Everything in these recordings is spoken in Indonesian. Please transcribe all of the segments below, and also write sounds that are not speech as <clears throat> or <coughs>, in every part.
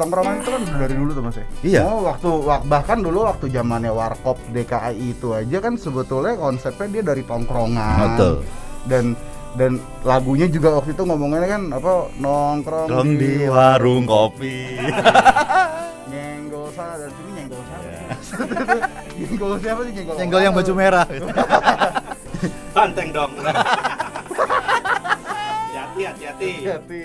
tongkrongan itu kan dari dulu tuh mas ya Iya. oh, waktu wak- bahkan dulu waktu zamannya warkop DKI itu aja kan sebetulnya konsepnya dia dari tongkrongan Betul. dan dan lagunya juga waktu itu ngomongnya kan apa nongkrong Nongkrong di warung kopi. <laughs> nyenggol sana dan sini nyenggol siapa <laughs> nyenggol siapa sih nyenggol Nyenggol yang baju merah. <laughs> Banteng dong. hati hati hati. Hati.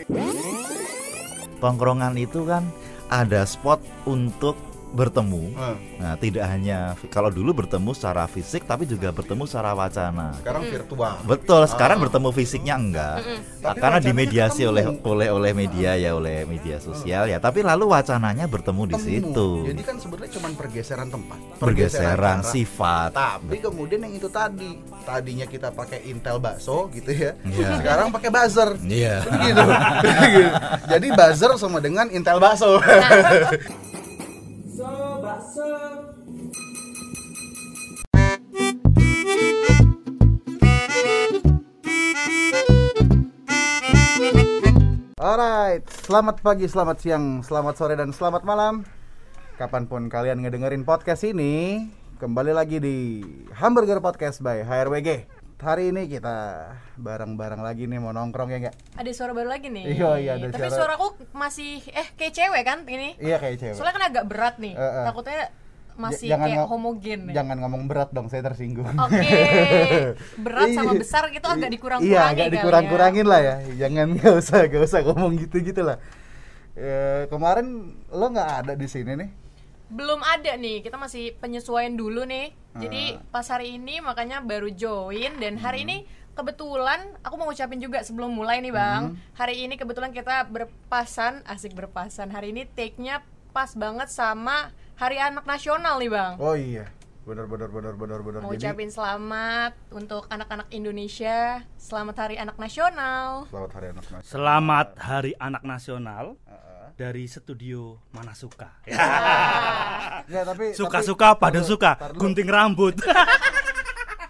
Tongkrongan itu kan ada spot untuk bertemu. Nah, Nah, tidak hanya kalau dulu bertemu secara fisik tapi juga bertemu secara wacana. sekarang virtual Betul, sekarang bertemu fisiknya enggak. Tapi Nah, karena dimediasi ketemu. oleh oleh oleh media ya, oleh media sosial ya. Tapi lalu wacananya bertemu di Temu. situ. jadi kan sebetulnya cuma pergeseran tempat Pergeseran cara. sifat. tapi kemudian yang itu tadi tadinya kita pakai Intel bakso gitu ya Iya. sekarang pakai buzzer Iya. Gitu. <laughs> jadi buzzer sama dengan Intel bakso <laughs> Alright, selamat pagi, selamat siang, selamat sore, dan selamat malam. Kapan pun kalian ngedengerin podcast ini Kembali lagi di Hamburger Podcast by HRWG Hari ini kita bareng-bareng lagi nih mau nongkrong ya nggak? Ada suara baru lagi nih. Iya, iya, ada Tapi suara- suaraku masih eh kayak cewek kan ini. Iya kayak cewek Soalnya kan agak berat nih. Eh, eh. Takutnya masih jangan kayak homogen nih. Jangan ngomong berat dong, saya tersinggung Oke. <laughs> Berat sama Iya. besar gitu agak dikurang-kurangin Iya, agak ya. dikurang-kurangin lah ya Jangan nggak usah, nggak usah ngomong gitu-gitu lah Eh, Kemarin lo nggak ada di sini nih Belum ada nih. Kita masih penyesuaian dulu nih. Jadi Ah. pas hari ini makanya baru join dan hari Hmm. ini kebetulan aku mau ngucapin juga sebelum mulai nih, Bang. Hmm. Hari ini kebetulan kita berpasan, asik berpasan. Hari ini take-nya pas banget sama Hari Anak Nasional nih, Bang. Oh iya, benar benar benar benar benar. Mau Jadi ucapin selamat untuk anak-anak Indonesia. Selamat Hari Anak Nasional. selamat hari anak mas. Selamat Hari Anak Nasional Heeh. Dari studio Mana Suka. Ya. <laughs> Tapi Suka-suka tapi- pada suka, gunting rambut. <laughs>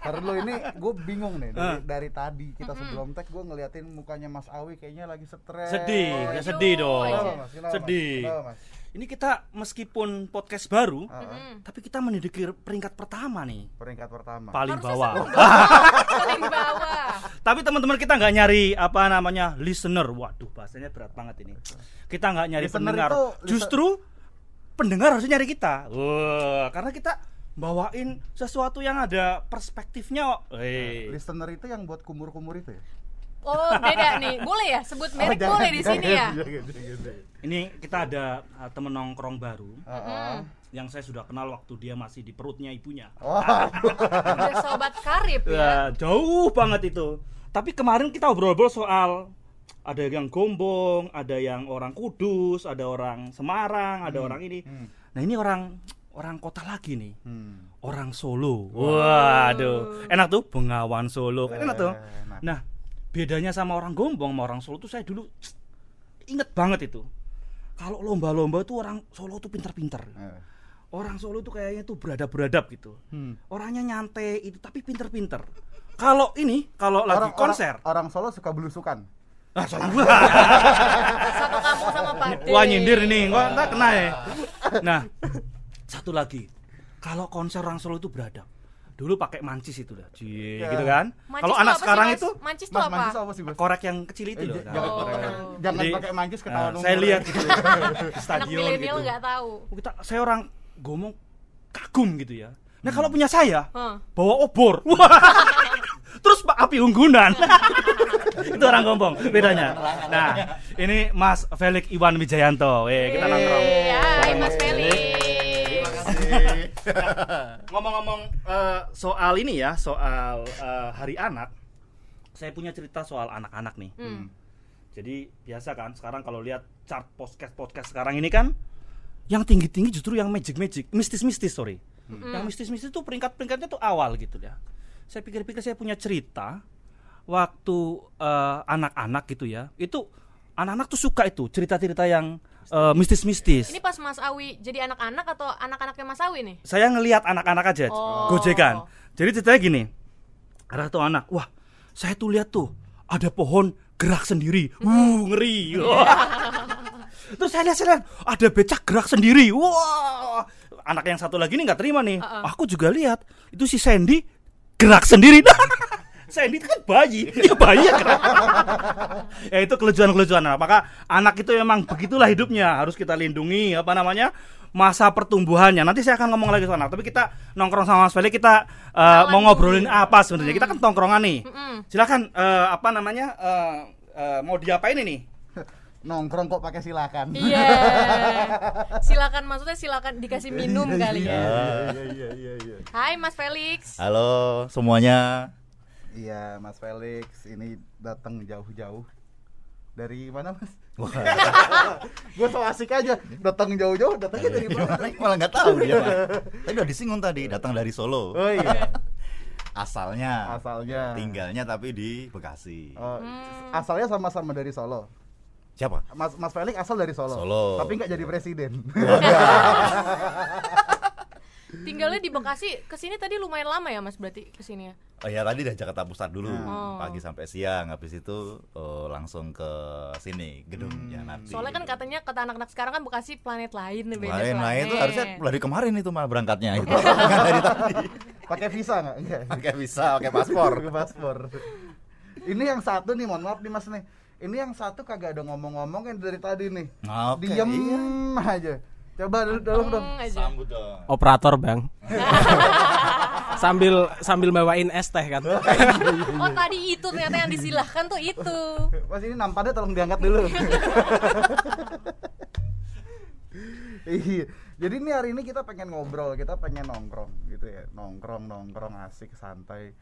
tar dulu, ini gue bingung nih dari, dari tadi kita sebelum tag gue ngeliatin mukanya Mas Awi kayaknya lagi stres. Sedih, Oh, ya sedih dong. Kenapa, Mas? Kenapa, Mas? Sedih. Kenapa, Mas? Ini kita meskipun podcast baru, Heeh. tapi kita menduduki peringkat pertama nih, Peringkat pertama. paling Harusnya bawah. Paling bawah. <laughs> Tapi teman-teman kita nggak nyari apa namanya listener. Waduh, bahasanya berat banget ini. Kita nggak nyari Listener pendengar. itu listen- Justru pendengar harusnya nyari kita. Wah, karena kita bawain sesuatu yang ada perspektifnya. Eh, Listener itu yang buat kumur-kumur itu ya? Oh, beda nih. Boleh ya sebut merek Oh, boleh di sini ya? jangan, jangan, jangan. ini kita ada uh, temen nongkrong baru Heeh. yang saya sudah kenal waktu dia masih di perutnya ibunya. Udah sobat karib ya. Ya, jauh banget itu. Tapi kemarin kita obrol-obrol soal ada yang Gombong, ada yang orang Kudus, ada orang Semarang, ada orang ini. Hmm. Nah, ini orang orang kota lagi nih. Hmm. Orang Solo. Waduh, enak tuh Bengawan Solo. Enak tuh. Enak. Nah, bedanya sama orang Gombong sama orang Solo tuh saya dulu inget banget itu. Kalau lomba-lomba tuh orang Solo tuh pinter-pinter. Eh. Orang Solo tuh kayaknya tuh beradab-beradab gitu. Hmm. Orangnya nyantai itu tapi pinter-pinter. Kalau ini, kalau lagi Orang- konser, orang, orang Solo suka belusukan. ah salah <laughs> gua. Satu kampung sama Pade. Wah nyindir nih, gua enggak kena ya. Nah, satu lagi. Kalau konser orang Solo itu beradab. Dulu pakai mancis itu dah. Cie, Ya. gitu kan. Kalau anak sih, sekarang Mas? itu mancis Mas, apa? mancis apa sih, Mas? korek yang kecil itu Eh, loh. Nah, jangan Oh. pakai jangan Jadi, pakai mancis Nah, ketahuan saya umur. lihat gitu di Anak stadion milenial gitu. nggak tahu. Oh, kita saya orang ngomong kagum gitu ya. Nah, kalau punya saya Hah. bawa obor. Wah. <laughs> Terus Pak api unggunan. <laughs> itu orang gombong bedanya. Nah, ini Mas Felix Iwan Wijayanto. Eh, kita nongkrong. Iya, hai Mas Felix. <laughs> Ngomong-ngomong eh, soal ini ya, soal eh, Hari Anak. Saya punya cerita soal anak-anak nih. Hmm. Jadi biasa kan sekarang kalau lihat chart podcast podcast sekarang ini kan yang tinggi-tinggi justru yang magic-magic, mistis-mistis sorry. Yang mistis-mistis itu peringkat-peringkatnya tuh awal gitu ya. Saya pikir-pikir saya punya cerita waktu eh, anak-anak gitu ya. Itu anak-anak tuh suka itu cerita-cerita yang eh, mistis-mistis. Ini pas Mas Awi jadi anak-anak atau anak-anaknya Mas Awi nih? Saya ngelihat anak-anak aja Oh. gojekan. Jadi ceritanya gini. Ada tuh anak, wah, saya tuh lihat tuh ada pohon gerak sendiri. Uh, ngeri. <laughs> Terus saya lihat, saya lihat ada becak gerak sendiri. Wah, anak yang satu lagi ini nggak terima nih. Uh-uh. Aku juga lihat itu si Sandy gerak sendiri. <laughs> Sandy itu kan bayi, dia bayi ya gerak. ya itu kelucuan-kelucuan. Nah, Maka anak itu memang begitulah hidupnya, harus kita lindungi apa namanya masa pertumbuhannya. Nanti saya akan ngomong lagi soal anak. Tapi kita nongkrong sama Mas Feli, kita uh, Kenalan mau ngobrolin dulu. apa sebenarnya? Kita kan tongkrongan nih. Mm-mm. Silakan eh, apa namanya eh, eh, mau diapain ini? Nongkrong kok pakai silakan. Iya. <laughs> silakan maksudnya silakan dikasih minum kali ya. Iya iya iya iya. Hai Mas Felix. Halo semuanya. Iya, Mas Felix ini datang jauh-jauh. Dari mana, Mas? Gue so asik aja, datang jauh-jauh, datangnya dari mana? malah nggak tahu dia. Pak. Tadi udah disinggung tadi, datang dari Solo. Oh iya, Asalnya, asalnya. tinggalnya tapi di Bekasi. Oh, Hmm. asalnya sama-sama dari Solo. Siapa? Mas Mas Felix asal dari Solo. Solo. Tapi nggak jadi presiden. <laughs> Tinggalnya di Bekasi. Ke sini tadi lumayan lama ya Mas berarti ke sini ya. Oh ya tadi dari Jakarta Pusat dulu, Oh. pagi sampai siang. Habis itu eh, langsung ke sini gedung Janati. Soalnya kan katanya kata anak-anak sekarang kan Bekasi planet lain nih beda Lain, lain itu planet. harusnya dari kemarin itu malah berangkatnya itu. <laughs> Bukan dari tadi. pakai visa nggak? Enggak. Pakai visa, pakai paspor. Pakai paspor. Ini yang satu nih, mohon maaf nih Mas nih. Ini yang satu kagak ada ngomong-ngomong yang dari tadi nih. Oke, Diem iya. aja. Coba dulu dong dong. Sambut dong. operator bang <laughs> sambil sambil bawain es teh kan <laughs> Oh tadi itu ternyata yang disilahkan tuh itu. Mas ini nampannya tolong diangkat dulu. <laughs> iya. Jadi ini hari ini kita pengen ngobrol, kita pengen nongkrong gitu ya. Nongkrong, nongkrong asik, santai.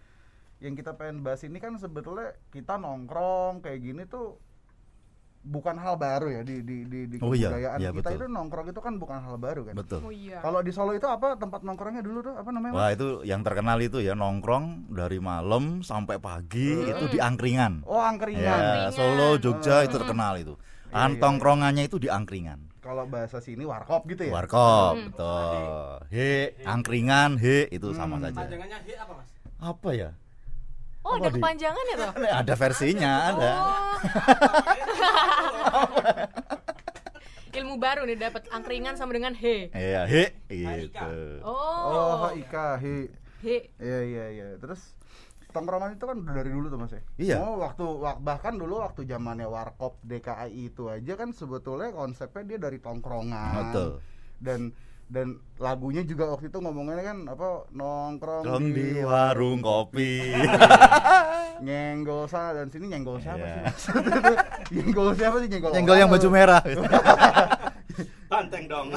Yang kita pengen bahas ini kan sebetulnya kita nongkrong kayak gini tuh bukan hal baru ya di di di, di Oh iya, kebudayaan iya, kita betul. itu nongkrong itu kan bukan hal baru kan. Betul. Oh iya. Kalau di Solo itu apa tempat nongkrongnya dulu tuh apa namanya? Mas? Wah itu yang terkenal itu ya nongkrong dari malam sampai pagi itu di angkringan. Oh, angkringan. Ya, Angkringan. Solo, Jogja itu Hmm. terkenal itu. Iya, An iya. tongkrongannya itu di angkringan. Kalau bahasa sini warkop gitu ya. Warkop, Hmm. betul. He, angkringan, he itu sama Hmm. saja. panjangannya he apa mas Apa ya? Oh Apa ada di- kepanjangan ya toh? Ada versinya, ada. Oh. <laughs> Ilmu baru nih dapat angkringan sama dengan he. Iya, he gitu. Oh, Oh. Ika, hi. He. Iya iya iya. Terus tongkrongan itu kan udah dari dulu tuh Mas ya. Iya. Oh, waktu wak- bahkan dulu waktu zamannya Warkop DKI itu aja kan sebetulnya konsepnya dia dari tongkrongan. Betul. Dan dan lagunya juga waktu itu ngomongnya kan apa nongkrong Nongkrong di warung kopi. <laughs> nyenggol sana dan sini nyenggol siapa Iya. sih? <laughs> nyenggol siapa sih nyenggol? Nyenggol yang baju merah. <laughs> Banteng dong.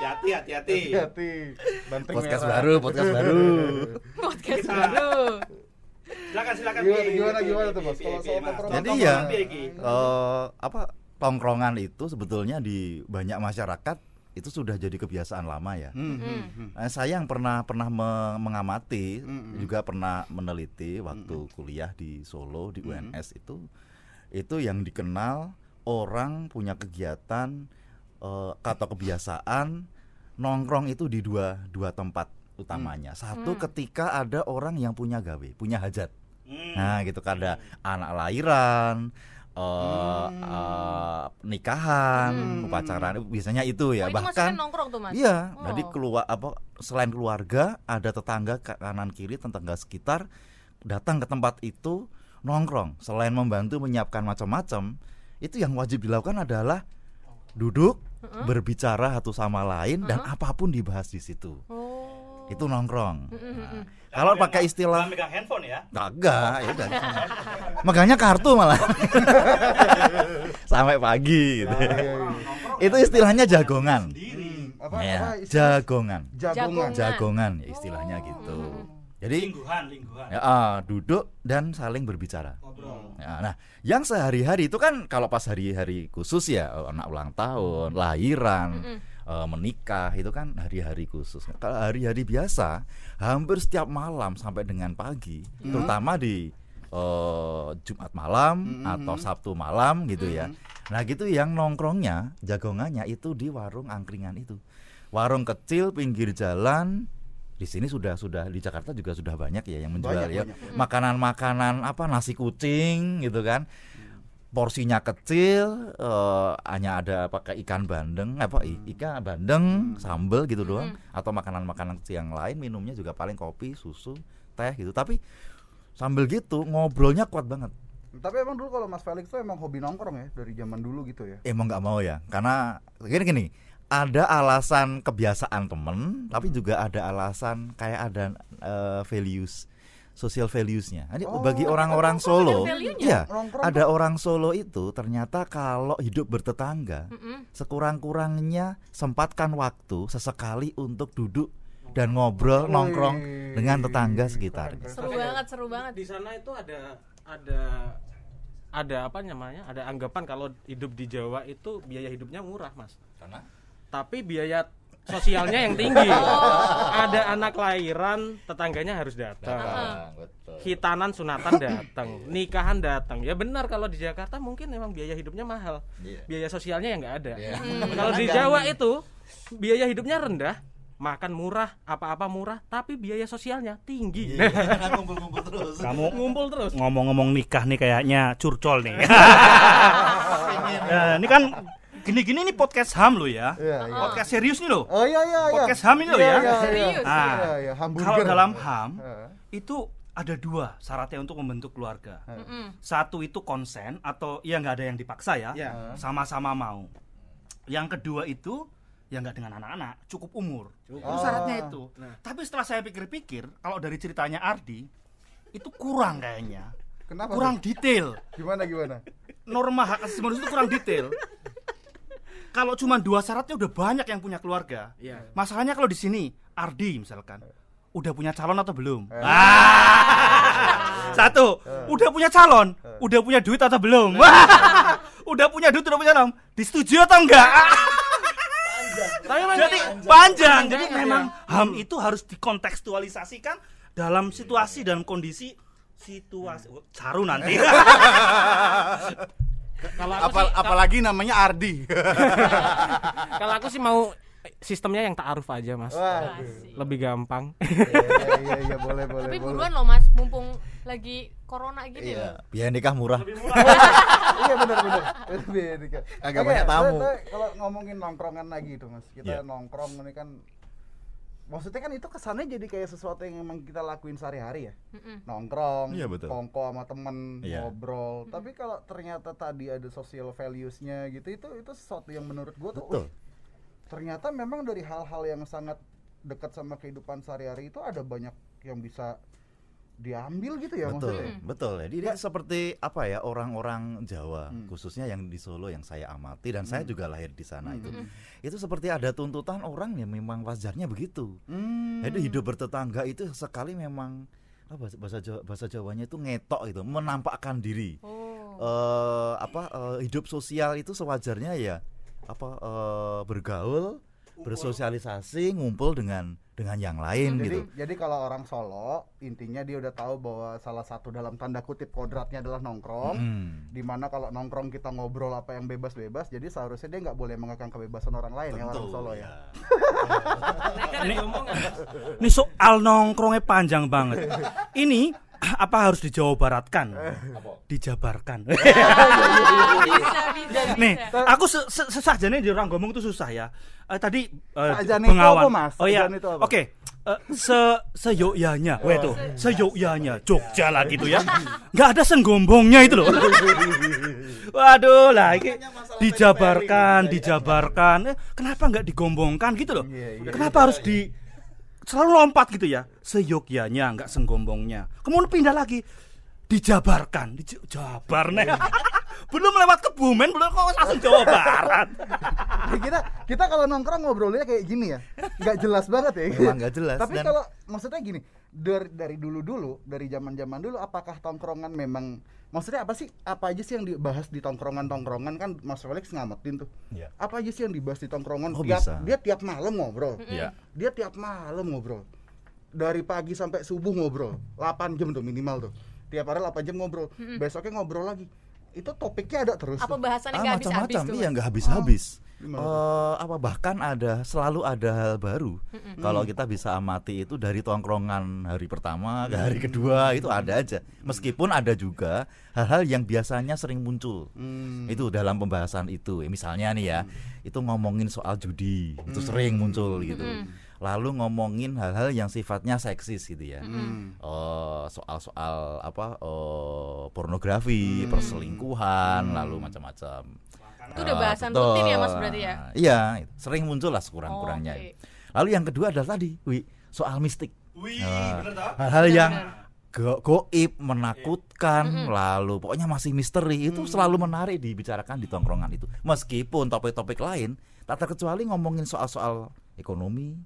hati-hati, hati-hati. Hati-hati. Banteng Podcast merah. baru, podcast baru. Podcast baru. Silakan, silakan. Gimana gimana tuh? Ki, Kalau soal Jadi ya, eh, apa tongkrongan itu sebetulnya di banyak masyarakat itu sudah jadi kebiasaan lama ya. Hmm, hmm, Hmm. hmm. Nah, saya yang pernah pernah me- mengamati Mm-mm. juga pernah meneliti waktu kuliah di Solo di UNS itu itu yang dikenal orang punya kegiatan eh, atau kebiasaan nongkrong itu di dua dua tempat utamanya. Satu Hmm. ketika ada orang yang punya gawe, punya hajat. Hmm. Nah, gitu kan ada anak lahiran, eh, Hmm. eh, nikahan, Hmm. upacara biasanya itu ya. oh, itu Bahkan nongkrong tuh mas? Iya, Oh. jadi keluar apa selain keluarga ada tetangga kanan kiri tetangga sekitar datang ke tempat itu nongkrong. Selain membantu menyiapkan macam-macam, itu yang wajib dilakukan adalah duduk, berbicara satu sama lain dan apa pun dibahas di situ. Oh. Itu nongkrong. Mm, mm, mm, mm. Kalau pakai istilah megang handphone ya. Kagak, ya udah. Megangnya kartu malah. <laughs> Sampai pagi gitu. Iya, iya. <laughs> Itu istilahnya jagongan. Sendiri. Apa Ya, apa istilah? jagongan. jagongan. jagongan ya istilahnya Oh. gitu. Hmm. Jadi Lingguhan, lingguhan. ya, ah, duduk dan saling berbicara. Ngobrol. Ya, nah, yang sehari-hari itu kan kalau pas hari-hari khusus ya oh, anak ulang tahun, lahiran, Mm-mm. Eh, menikah itu kan hari-hari khusus. Kalau hari-hari biasa hampir setiap malam sampai dengan pagi, terutama di eh, Jumat malam Mm-mm. atau Sabtu malam gitu ya. Nah gitu yang nongkrongnya, jagongannya itu di warung angkringan itu. Warung kecil pinggir jalan di sini sudah sudah di Jakarta juga sudah banyak ya yang menjual Banyak, ya banyak. makanan-makanan apa nasi kucing gitu kan porsinya kecil eh, hanya ada pakai ikan bandeng apa i- ikan bandeng sambel gitu doang atau makanan-makanan kecil yang lain minumnya juga paling kopi susu teh gitu. Tapi sambil gitu ngobrolnya kuat banget. Tapi emang dulu kalau Mas Felix tuh emang hobi nongkrong ya dari zaman dulu gitu ya. emang nggak mau ya karena gini gini ada alasan kebiasaan temen tapi juga ada alasan kayak ada eh, values social valuesnya Jadi Oh, bagi orang-orang Solo Nongkrong ada orang Solo itu ternyata kalau hidup bertetangga Mm-mm. sekurang-kurangnya sempatkan waktu sesekali untuk duduk dan ngobrol Wih, nongkrong dengan tetangga keren. Seru banget, seru banget. Di sana itu ada ada ada apa namanya? Ada anggapan kalau hidup di Jawa itu biaya hidupnya murah, Mas. karena Tapi biaya sosialnya yang tinggi. Ada anak lahiran, tetangganya harus datang. betul. Hitanan sunatan datang, nikahan datang. Ya benar kalau di Jakarta mungkin memang biaya hidupnya mahal. Iya. Biaya sosialnya yang nggak ada. Iya. Kalau di Jawa itu biaya hidupnya rendah, makan murah, apa-apa murah, tapi biaya sosialnya tinggi. <laughs> ngumpul-ngumpul terus Kamu Ngumpul terus. ngomong-ngomong nikah nih kayaknya curcol nih. Ya, <laughs> ini kan gini-gini nih podcast HAM lo ya. Iya, iya. Podcast serius nih lo. Oh iya iya iya. Podcast HAM ini Iya, ya. Serius. Ah. Hamburger. Kalau dalam HAM itu ada dua syaratnya untuk membentuk keluarga. Satu itu konsen atau ya nggak ada yang dipaksa ya, sama-sama mau. Yang kedua itu ya nggak dengan anak-anak, cukup umur. Itu Oh. syaratnya itu. Nah. Tapi setelah saya pikir-pikir, kalau dari ceritanya Ardi itu kurang kayaknya, Kenapa? kurang tuh? detail. Gimana gimana? Norma hak asasi manusia itu kurang detail. Kalau cuma dua syaratnya udah banyak yang punya keluarga. Iya. Masalahnya kalau di sini Ardi misalkan udah punya calon atau belum? Eh. Ah! <laughs> Satu, udah punya calon, udah punya duit atau belum? Wah! <laughs> udah punya duit, udah punya calon, disetujui atau enggak? <laughs> Memang Jadi panjang. Jadi memang HAM itu harus dikontekstualisasikan dalam situasi dan kondisi situasi oh, saru nanti. Kalau aku Apal- sih, apalagi namanya Ardi. <laughs> kalau aku sih mau sistemnya yang ta'aruf aja, Mas. Wah. Lebih gampang. Iya iya iya boleh boleh. Tapi boleh. buruan loh mas, mumpung lagi corona gini loh. iya biaya nikah murah <laughs> iya benar benar. <laughs> Lebih dikit. Agak Oke, banyak tamu. Kalau ngomongin nongkrongan lagi itu Mas. Kita Iya. nongkrong ini kan Maksudnya kan itu kesannya jadi kayak sesuatu yang emang kita lakuin sehari-hari ya Mm-mm. Nongkrong, Iya, betul. kongko sama temen, Iya. ngobrol Tapi kalau ternyata tadi ada social values-nya gitu Itu itu sesuatu yang menurut gua tuh betul "Wih, Ternyata memang dari hal-hal yang sangat dekat sama kehidupan sehari-hari itu ada banyak yang bisa diambil gitu ya betul maksudnya betul jadi ini seperti apa ya orang-orang Jawa Hmm. khususnya yang di Solo yang saya amati dan saya juga lahir di sana itu Hmm. itu seperti ada tuntutan orang yang memang wajarnya begitu Hmm. jadi hidup bertetangga itu sekali memang apa bahasa Jawa, bahasa Jawanya itu ngetok itu menampakkan diri Oh. eh apa eh, hidup sosial itu sewajarnya ya apa eh, bergaul bersosialisasi ngumpul dengan dengan yang lain jadi gitu jadi kalau orang Solo intinya dia udah tahu bahwa salah satu dalam tanda kutip kodratnya adalah nongkrong Hmm. di mana kalau nongkrong kita ngobrol apa yang bebas-bebas jadi seharusnya dia nggak boleh mengekang kebebasan orang lain ya orang Tentu, Solo ya, <laughs> Ini, ini soal nongkrongnya panjang banget. <laughs> Ini apa harus dijawa baratkan? Dijabarkan. <laughs> bisa, bisa, Nih, aku se se sesajane di orang ngomong itu susah ya. Eh, tadi eh, Sajane itu apa, Mas? Oh iya. Itu? Oke. Eh, se seyogyanya, weh tuh, seyogyanya Jogja lah gitu ya. <laughs> Nggak ada senggombongnya itu loh. <laughs> Waduh lah, ini dijabarkan, dijabarkan. Eh, kenapa nggak digombongkan gitu loh? Iya, iya. Kenapa harus di selalu lompat gitu ya? Seyogyanya, nggak senggombongnya. Kemudian pindah lagi dijabarkan, dijabar nih. <laughs> belum lewat Kebumen, belum kok langsung Jawa Barat. <laughs> Ya, kita kita kalau nongkrong ngobrolnya kayak gini ya nggak jelas banget ya Memang nggak jelas, tapi dan- kalau maksudnya gini dari dari dulu dulu dari zaman zaman dulu apakah tongkrongan memang maksudnya apa sih? Apa aja sih yang dibahas di tongkrongan tongkrongan kan Mas Felix ngamatin tuh. Iya. apa aja sih yang dibahas di tongkrongan? Oh, tiap bisa. dia tiap malam ngobrol. Iya. dia tiap malam ngobrol. Dari pagi sampai subuh ngobrol. 8 jam tuh minimal tuh. Tiap hari 8 jam ngobrol. Besoknya ngobrol lagi. Itu topiknya ada terus Apa bahasannya Ah, nggak habis-habis macam-macam. tuh? iya nggak habis-habis eh, apa bahkan ada selalu ada hal baru. Kalau kita bisa amati itu dari tongkrongan hari pertama ke hari kedua itu ada aja. Meskipun ada juga hal-hal yang biasanya sering muncul. Hmm. Itu dalam pembahasan itu. Misalnya nih ya, itu ngomongin soal judi, itu sering muncul gitu. Lalu ngomongin hal-hal yang sifatnya seksis gitu ya. Hmm. Eh, soal-soal apa eh, pornografi, perselingkuhan, lalu macam-macam. Itu udah Eh, bahasan betul. rutin ya, Mas, berarti ya? Iya, sering muncul lah sekurang-kurangnya. Oh, oke. Lalu yang kedua adalah tadi, Wi, soal mistik. Wih, tau? Hal-hal yang go goib, menakutkan, lalu pokoknya masih misteri itu selalu menarik dibicarakan di tongkrongan itu. Meskipun topik-topik lain tak terkecuali ngomongin soal-soal ekonomi,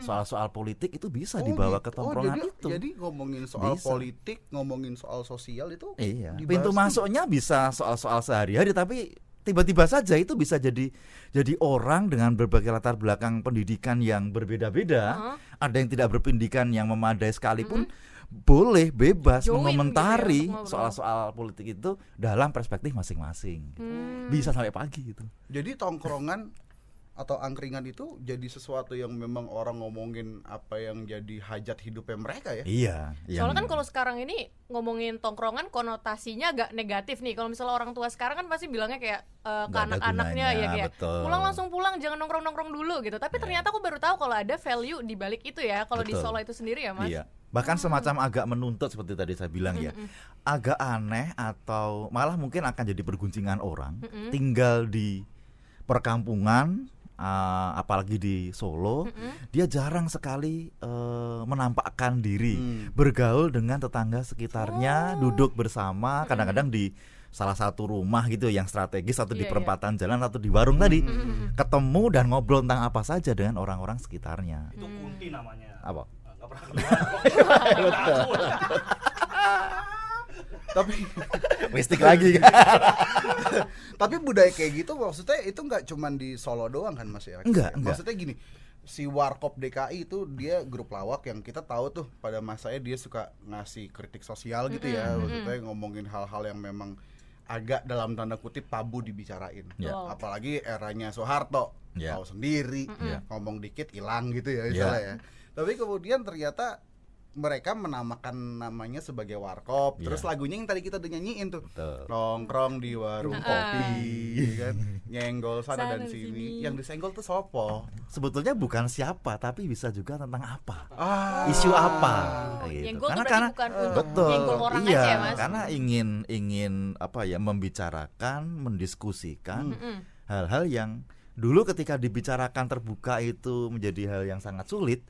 soal-soal politik itu bisa Oh, dibawa gitu. ke tongkrongan oh, jadi, itu. Jadi ngomongin soal Bisa. politik, ngomongin soal sosial itu Iya, pintu masuknya bisa soal-soal sehari-hari tapi tiba-tiba saja itu bisa jadi jadi orang dengan berbagai latar belakang pendidikan yang berbeda-beda. Ada yang tidak berpendidikan yang memadai sekalipun boleh bebas Join gitu ya mengomentari untuk ngobrol. soal-soal politik itu dalam perspektif masing-masing. gitu. Hmm. Bisa sampai pagi gitu. Jadi tongkrongan atau angkringan itu jadi sesuatu yang memang orang ngomongin apa yang jadi hajat hidupnya mereka ya. Iya, Soalnya kan kalau sekarang ini ngomongin tongkrongan konotasinya agak negatif nih. Kalau misalnya orang tua sekarang kan pasti bilangnya kayak eh, ke anak-anaknya ya kayak betul. pulang langsung pulang jangan nongkrong-nongkrong dulu gitu. Tapi ternyata aku baru tahu kalau ada value di balik itu ya kalau di. Solo itu sendiri ya, Mas. Iya. Bahkan semacam agak menuntut seperti tadi saya bilang ya. Agak aneh atau malah mungkin akan jadi perguncingan orang tinggal di perkampungan eh, apalagi di Solo, dia jarang sekali eh, menampakkan diri, bergaul dengan tetangga sekitarnya, duduk bersama, kadang-kadang di salah satu rumah gitu yang strategis atau di Iya, iya. perempatan jalan atau di warung tadi, ketemu dan ngobrol tentang apa saja dengan orang-orang sekitarnya. Itu kunti namanya. Apa? Pernah keluar. <laughs> Tapi <laughs> Mistik lagi kan? <laughs> tapi budaya kayak gitu maksudnya itu nggak cuman di Solo doang kan Mas ya? Enggak, enggak. Maksudnya gini, si Warkop DKI itu dia grup lawak yang kita tahu tuh pada masanya dia suka ngasih kritik sosial gitu ya, maksudnya ngomongin hal-hal yang memang agak dalam tanda kutip tabu dibicarain. Ya. Betul. Apalagi eranya Soeharto, Ya. tahu sendiri, Ya. ngomong dikit hilang gitu ya Ya. misalnya ya. Tapi kemudian ternyata mereka menamakan namanya sebagai warkop, Ya. terus lagunya yang tadi kita udah nyanyiin tuh Betul. nongkrong di warung kopi kan nyenggol sana, Sana dan sini. sini yang disenggol tuh sopo Sebetulnya bukan siapa, tapi bisa juga tentang apa. ah Isu apa gitu. Nyenggol tuh berarti bukan untuk betul. nyenggol orang iya, aja ya, Mas. karena ingin ingin apa ya membicarakan, mendiskusikan hal-hal yang dulu ketika dibicarakan terbuka itu menjadi hal yang sangat sulit.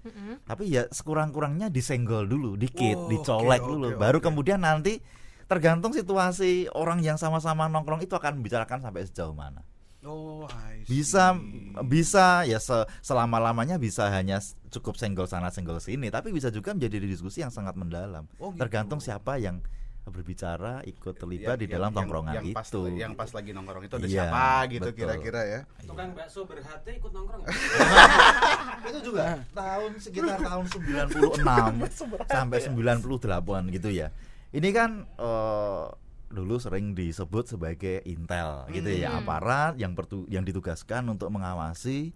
Tapi ya sekurang-kurangnya disenggol dulu, dikit, Oh, dicolek oke, dulu, oke, baru oke. kemudian nanti tergantung situasi orang yang sama-sama nongkrong itu akan membicarakan sampai sejauh mana. oh bisa bisa ya se selama lamanya bisa hanya cukup senggol sana senggol sini tapi bisa juga menjadi diskusi yang sangat mendalam Oh, gitu. tergantung siapa yang berbicara ikut terlibat Yang- di dalam yang- tongkrongan yang, yang pas, itu. yang pas lagi nongkrong itu ada Iya, siapa gitu kira-kira ya? Tukang bakso berhati ikut nongkrong. <laughs> Itu juga tahun sekitar tahun 96 <laughs> sampai 98 gitu ya. Ini kan eh, dulu sering disebut sebagai intel gitu ya aparat yang pertu- yang ditugaskan untuk mengawasi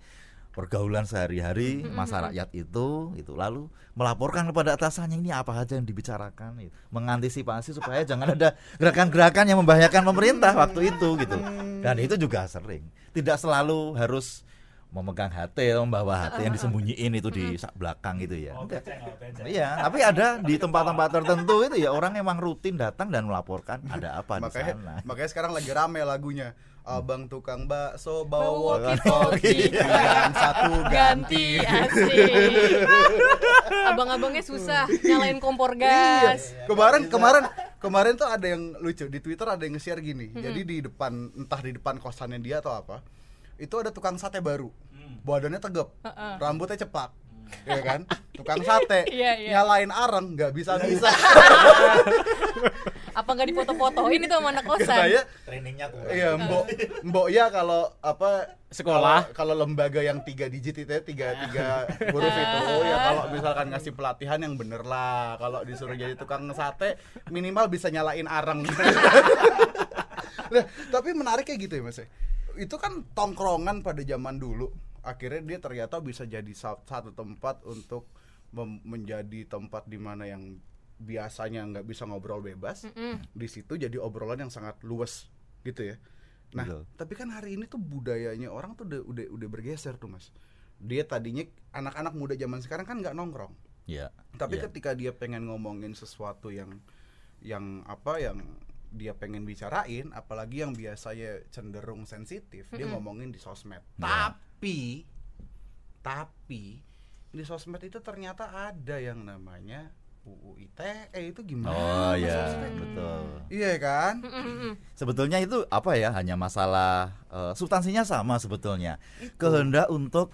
pergaulan sehari-hari masa rakyat itu itu lalu melaporkan kepada atasannya ini apa saja yang dibicarakan? Gitu. mengantisipasi supaya <laughs> jangan ada gerakan-gerakan yang membahayakan pemerintah waktu itu gitu. Dan itu juga sering. Tidak selalu harus memegang HT atau membawa HT yang disembunyiin itu di sak belakang gitu ya Oh, oh. Iya, tapi ada di tempat-tempat tertentu itu ya orang emang rutin datang dan melaporkan ada apa di makanya sana. makanya sekarang lagi rame lagunya abang tukang bakso Bawa bawa walkie-talkie. yang <laughs> satu ganti ganti <laughs> asik abang-abangnya susah nyalain kompor gas Iya. Kemarin kemarin kemarin tuh ada yang lucu di Twitter ada yang nge-share gini. Jadi di depan entah di depan kosannya dia atau apa, itu ada tukang sate baru. Badannya tegap, rambutnya cepak. Ya kan? <laughs> Tukang sate Iya, iya. nyalain areng nggak bisa-bisa. apa nggak difoto-fotoin itu sama anak kosan Katanya Trainingnya kurang. Iya, mbok mbok ya kalau apa Sekolah. kalau, lembaga yang tiga digit itu ya, tiga tiga huruf itu ya kalau misalkan ngasih pelatihan yang bener lah kalau disuruh jadi tukang sate minimal bisa nyalain arang <laughs> nah, tapi menarik kayak gitu ya mas ya. Itu kan tongkrongan pada zaman dulu akhirnya dia ternyata bisa jadi sa- satu tempat untuk menjadi tempat di mana yang biasanya nggak bisa ngobrol bebas di situ jadi obrolan yang sangat luas gitu ya nah Betul. tapi kan hari ini tuh budayanya orang tuh udah udah udah bergeser tuh mas dia tadinya anak-anak muda zaman sekarang kan nggak nongkrong Iya. tapi Iya. ketika dia pengen ngomongin sesuatu yang yang apa yang dia pengen bicarain apalagi yang biasanya cenderung sensitif dia ngomongin di sosmed Ya. tapi tapi di sosmed itu ternyata ada yang namanya UU ITE itu gimana Oh Mas ya, Sosmed? betul. iya kan Sebetulnya itu apa ya? Hanya masalah eh, substansinya sama sebetulnya. Kehendak untuk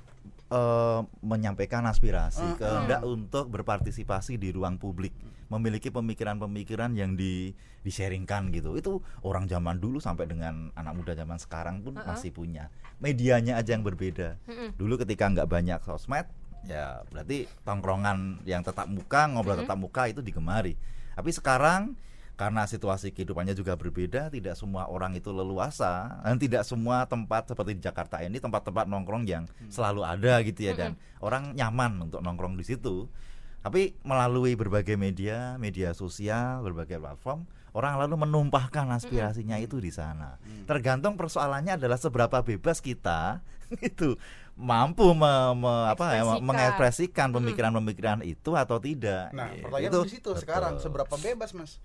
eh, menyampaikan aspirasi, Uh-uh. kehendak untuk berpartisipasi di ruang publik, memiliki pemikiran-pemikiran yang di di-sharingkan gitu. Itu orang zaman dulu sampai dengan anak muda zaman sekarang pun masih punya. Medianya aja yang berbeda. Dulu ketika nggak banyak sosmed, ya berarti tongkrongan yang tetap muka, ngobrol tetap muka itu digemari. Tapi sekarang karena situasi kehidupannya juga berbeda, tidak semua orang itu leluasa dan tidak semua tempat seperti di Jakarta ini tempat-tempat nongkrong yang selalu ada gitu ya dan orang nyaman untuk nongkrong di situ. Tapi melalui berbagai media, media sosial, berbagai platform, orang lalu menumpahkan aspirasinya itu di sana. Tergantung persoalannya adalah seberapa bebas kita <laughs> itu mampu me- me- apa ya, Ekspresikan. mengekspresikan pemikiran-pemikiran itu atau tidak. nah Gitu. pertanyaan di situ betul. sekarang seberapa bebas mas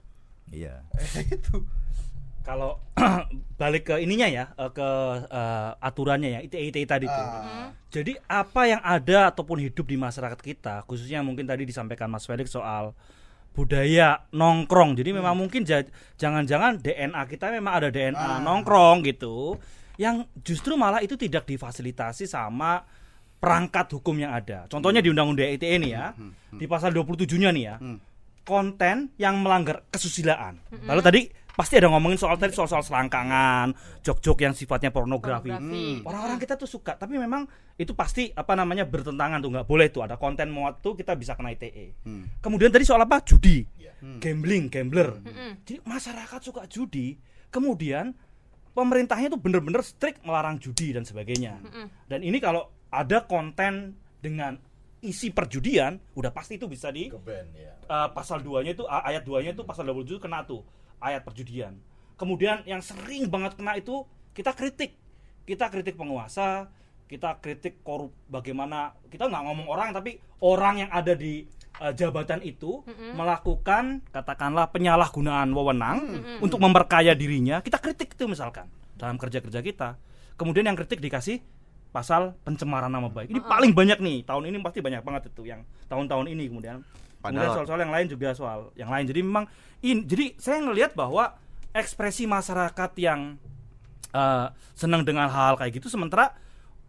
Iya. <laughs> itu Kalau <clears throat> balik ke ininya ya, eh, ke eh, aturannya ya, ITE ITE tadi itu. Ah. Jadi apa yang ada ataupun hidup di masyarakat kita, khususnya mungkin tadi disampaikan Mas Felix soal budaya nongkrong. Jadi memang mungkin ja- jangan-jangan DNA kita memang ada DNA nongkrong gitu, yang justru malah itu tidak difasilitasi sama perangkat hukum yang ada. Contohnya di Undang-Undang ITE ini ya, di pasal 27-nya nih ya, konten yang melanggar kesusilaan. Lalu tadi pasti ada ngomongin soal tadi soal-soal selangkangan, jok-jok yang sifatnya pornografi. Pornografi. Orang-orang kita tuh suka, tapi memang itu pasti apa namanya bertentangan tuh nggak boleh tuh ada konten muat tuh kita bisa kena ITE. Kemudian tadi soal apa? Judi, gambling, gambler. Jadi masyarakat suka judi, kemudian pemerintahnya tuh bener-bener strict melarang judi dan sebagainya. Dan ini kalau ada konten dengan isi perjudian, udah pasti itu bisa di eh, pasal 2-nya itu a- ayat 2-nya itu pasal 27 kena tuh ayat perjudian. Kemudian yang sering banget kena itu kita kritik. Kita kritik penguasa, kita kritik korup bagaimana kita nggak ngomong orang tapi orang yang ada di eh, jabatan itu melakukan katakanlah penyalahgunaan wewenang untuk memperkaya dirinya, kita kritik itu misalkan dalam kerja-kerja kita. Kemudian yang kritik dikasih pasal pencemaran nama baik. Ini paling banyak nih tahun ini pasti banyak banget itu yang tahun-tahun ini kemudian. Kemudian Padahal- soal-soal yang lain juga soal yang lain. Jadi memang in, jadi saya ngelihat bahwa ekspresi masyarakat yang eh, senang dengan hal kayak gitu sementara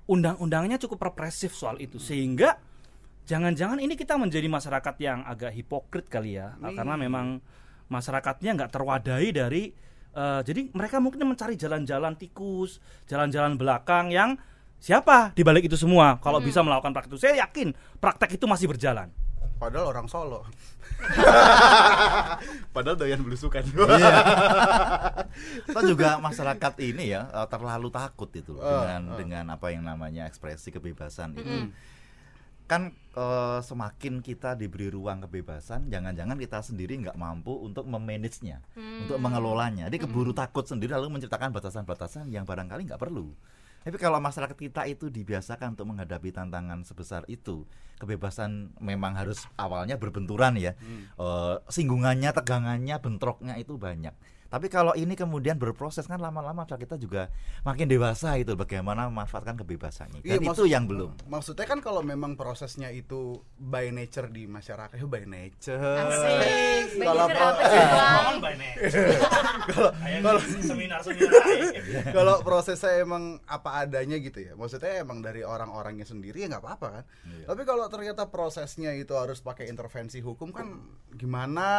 undang-undangnya cukup represif soal itu sehingga jangan-jangan ini kita menjadi masyarakat yang agak hipokrit kali ya karena memang masyarakatnya nggak terwadai dari eh, jadi mereka mungkin mencari jalan-jalan tikus jalan-jalan belakang yang siapa di balik itu semua kalau bisa melakukan praktek itu saya yakin praktek itu masih berjalan padahal orang Solo <laughs> padahal doyan belusukan Iya. Atau juga masyarakat ini ya eh, terlalu takut itu loh Eh, dengan eh. dengan apa yang namanya ekspresi kebebasan itu. Kan eh, semakin kita diberi ruang kebebasan, jangan-jangan kita sendiri nggak mampu untuk memanagenya, untuk mengelolanya. Jadi keburu takut sendiri lalu menciptakan batasan-batasan yang barangkali nggak perlu. Tapi kalau masyarakat kita itu dibiasakan untuk menghadapi tantangan sebesar itu, kebebasan memang harus awalnya berbenturan ya, Eh, singgungannya, tegangannya, bentroknya itu banyak. Tapi kalau ini kemudian berproses kan lama-lama kita juga makin dewasa itu bagaimana memanfaatkan kebebasannya. Dan Iya, itu maksud- yang belum. Maksudnya kan kalau memang prosesnya itu by nature di masyarakat, eh, by nature. Asik. <laughs> Kalau nature pro- apa sih, <laughs> Bang? <laughs> kalau seminar-seminar kalau prosesnya emang apa adanya gitu ya, maksudnya emang dari orang-orangnya sendiri ya nggak apa-apa kan. Tapi kalau ternyata prosesnya itu harus pakai intervensi hukum kan gimana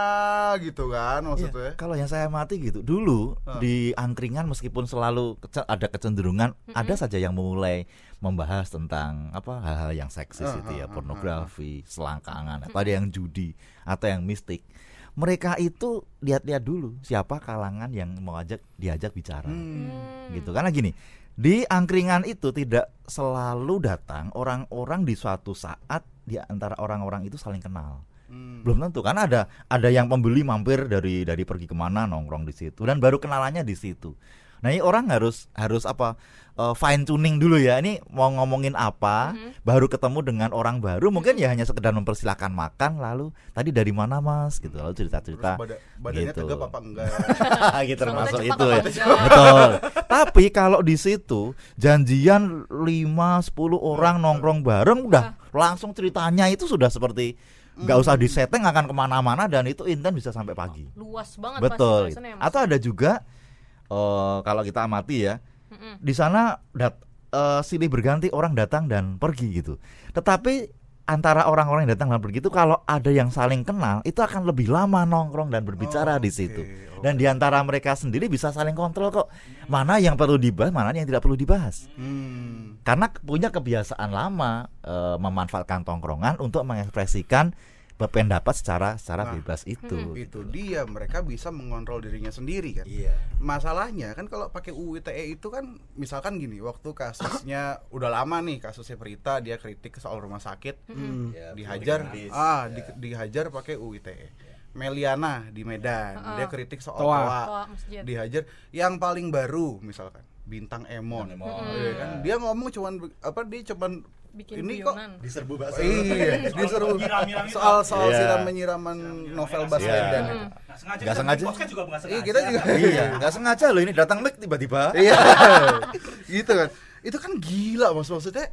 gitu kan maksudnya. Iya, Kalau yang saya amati gitu, dulu di angkringan meskipun selalu kece- ada kecenderungan ada saja yang memulai membahas tentang apa hal-hal yang seksis Ah, itu ya, ah, pornografi, selangkangan, atau ada yang judi atau yang mistik. Mereka itu lihat-lihat dulu siapa kalangan yang mau ajak diajak bicara. Hmm. Gitu karena gini, Di angkringan itu tidak selalu datang orang-orang di suatu saat di antara orang-orang itu saling kenal. Hmm. Belum tentu kan ada ada yang pembeli mampir dari dari pergi ke mana nongkrong di situ dan baru kenalannya di situ. Nah ini orang harus harus apa fine tuning dulu ya. Ini mau ngomongin apa, baru ketemu dengan orang baru mungkin ya hanya sekedar mempersilahkan makan lalu tadi dari mana mas gitu lalu cerita cerita bada- badannya gitu. tegap apa enggak? <laughs> gitu termasuk itu ya. Betul. Tapi kalau di situ janjian 5 10 orang nongkrong bareng udah langsung ceritanya itu sudah seperti nggak usah disetting akan ke mana-mana dan itu intens bisa sampai pagi. luas banget Betul. pasti ya. Atau ada juga eh, kalau kita amati ya Mm-mm. di sana dat eh, silih berganti orang datang dan pergi gitu. Tetapi antara orang-orang yang datang dan pergi itu kalau ada yang saling kenal itu akan lebih lama nongkrong dan berbicara Oh, di situ. oke. Dan di antara mereka sendiri bisa saling kontrol kok mana yang perlu dibahas, mana yang tidak perlu dibahas. Hmm. Karena punya kebiasaan lama eh, memanfaatkan tongkrongan untuk mengekspresikan pendapat secara secara Nah, bebas itu. Itu dia mereka bisa mengontrol dirinya sendiri kan. Iya. Masalahnya kan kalau pakai UU ITE itu kan misalkan gini, waktu kasusnya <coughs> udah lama nih kasusnya Prita dia kritik soal rumah sakit Ya, dihajar politik ah medis. di- dihajar pakai UU ITE. Meliana di Medan Heeh. dia kritik soal Toa. toa, Toa masjid. dihajar yang paling baru misalkan bintang Emon, Bintang Emon, Iya kan dia ngomong cuman apa dia cuman bikin ini kok. Diserbu iya <laughs> disuruh Nyiram-nyiram itu. soal soal Iya. siram menyiraman novel Baswedan Iya. itu. Nggak sengaja. Nggak kita sengaja. juga nggak sengaja. Iya kita juga iya, nggak sengaja loh ini datang mic tiba-tiba. Iya. <laughs> gitu kan. Itu kan gila Mas maksudnya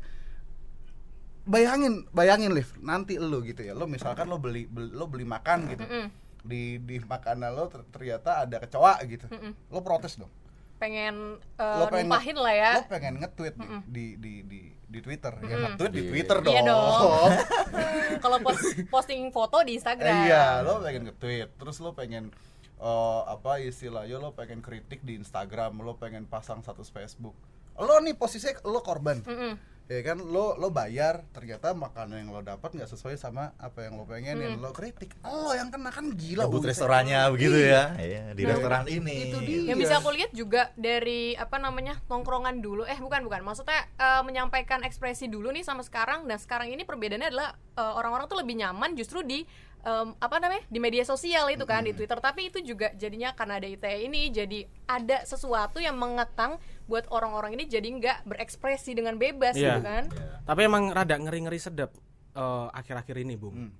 bayangin bayangin Liv nanti lo gitu ya lo misalkan lo beli, beli lo beli makan gitu Mm-mm. di di makanan lo ter- ternyata ada kecoa gitu lo protes dong pengen lo uh, pengen numpahin lah ya lo pengen nge-tweet nih di di di di Twitter ya Mm-mm. nge-tweet di Iya. Twitter dong, Iya dong. <laughs> kalau post, posting foto di Instagram iya lo pengen nge-tweet terus lo pengen eh, apa istilahnya lo pengen kritik di Instagram lo pengen pasang status Facebook lo nih posisinya lo korban Mm-mm. Ya kan lo lo bayar ternyata makanan yang lo dapat nggak sesuai sama apa yang lo pengenin lo kritik lo yang kena kan gila buset. restorannya begitu Iya. ya. Iya, di Nah, restoran ini. itu dia. yang bisa aku lihat juga dari apa namanya nongkrongan dulu eh bukan bukan maksudnya eh, menyampaikan ekspresi dulu nih sama sekarang dan sekarang ini perbedaannya adalah eh, orang-orang tuh lebih nyaman justru di em, apa namanya di media sosial itu kan di Twitter tapi itu juga jadinya karena ada ITE ini jadi ada sesuatu yang mengekang buat orang-orang ini jadi nggak berekspresi dengan bebas Iya. gitu kan Tapi emang rada ngeri-ngeri sedap eh, akhir-akhir ini, Bung. Hmm.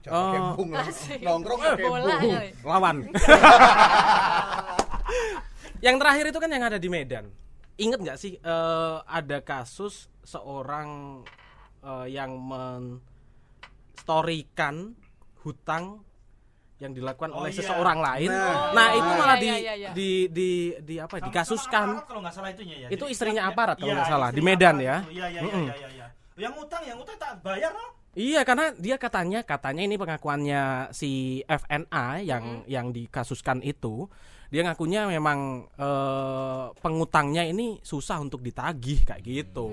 Pakai Oh. bung nongkrong Eh, pakai bola bung. Lawan. <laughs> yang terakhir itu kan yang ada di Medan. Ingat nggak sih eh, ada kasus seorang eh, yang menstorikan hutang yang dilakukan Oh, oleh iya. seseorang lain. Nah. Nah, itu iya, malah iya, di, iya, iya. di di di apa? Sama- dikasuskan. sama kalau nggak salah itunya ya. Itu istrinya ya, aparat kalau iya, nggak salah, di Medan aparat ya. Iya iya iya Mm-mm. iya iya, iya. Yang utang yang utang tak bayar loh. Iya karena dia katanya katanya ini pengakuannya si FNA yang yang dikasuskan itu dia ngakunya memang eh, pengutangnya ini susah untuk ditagih kayak gitu.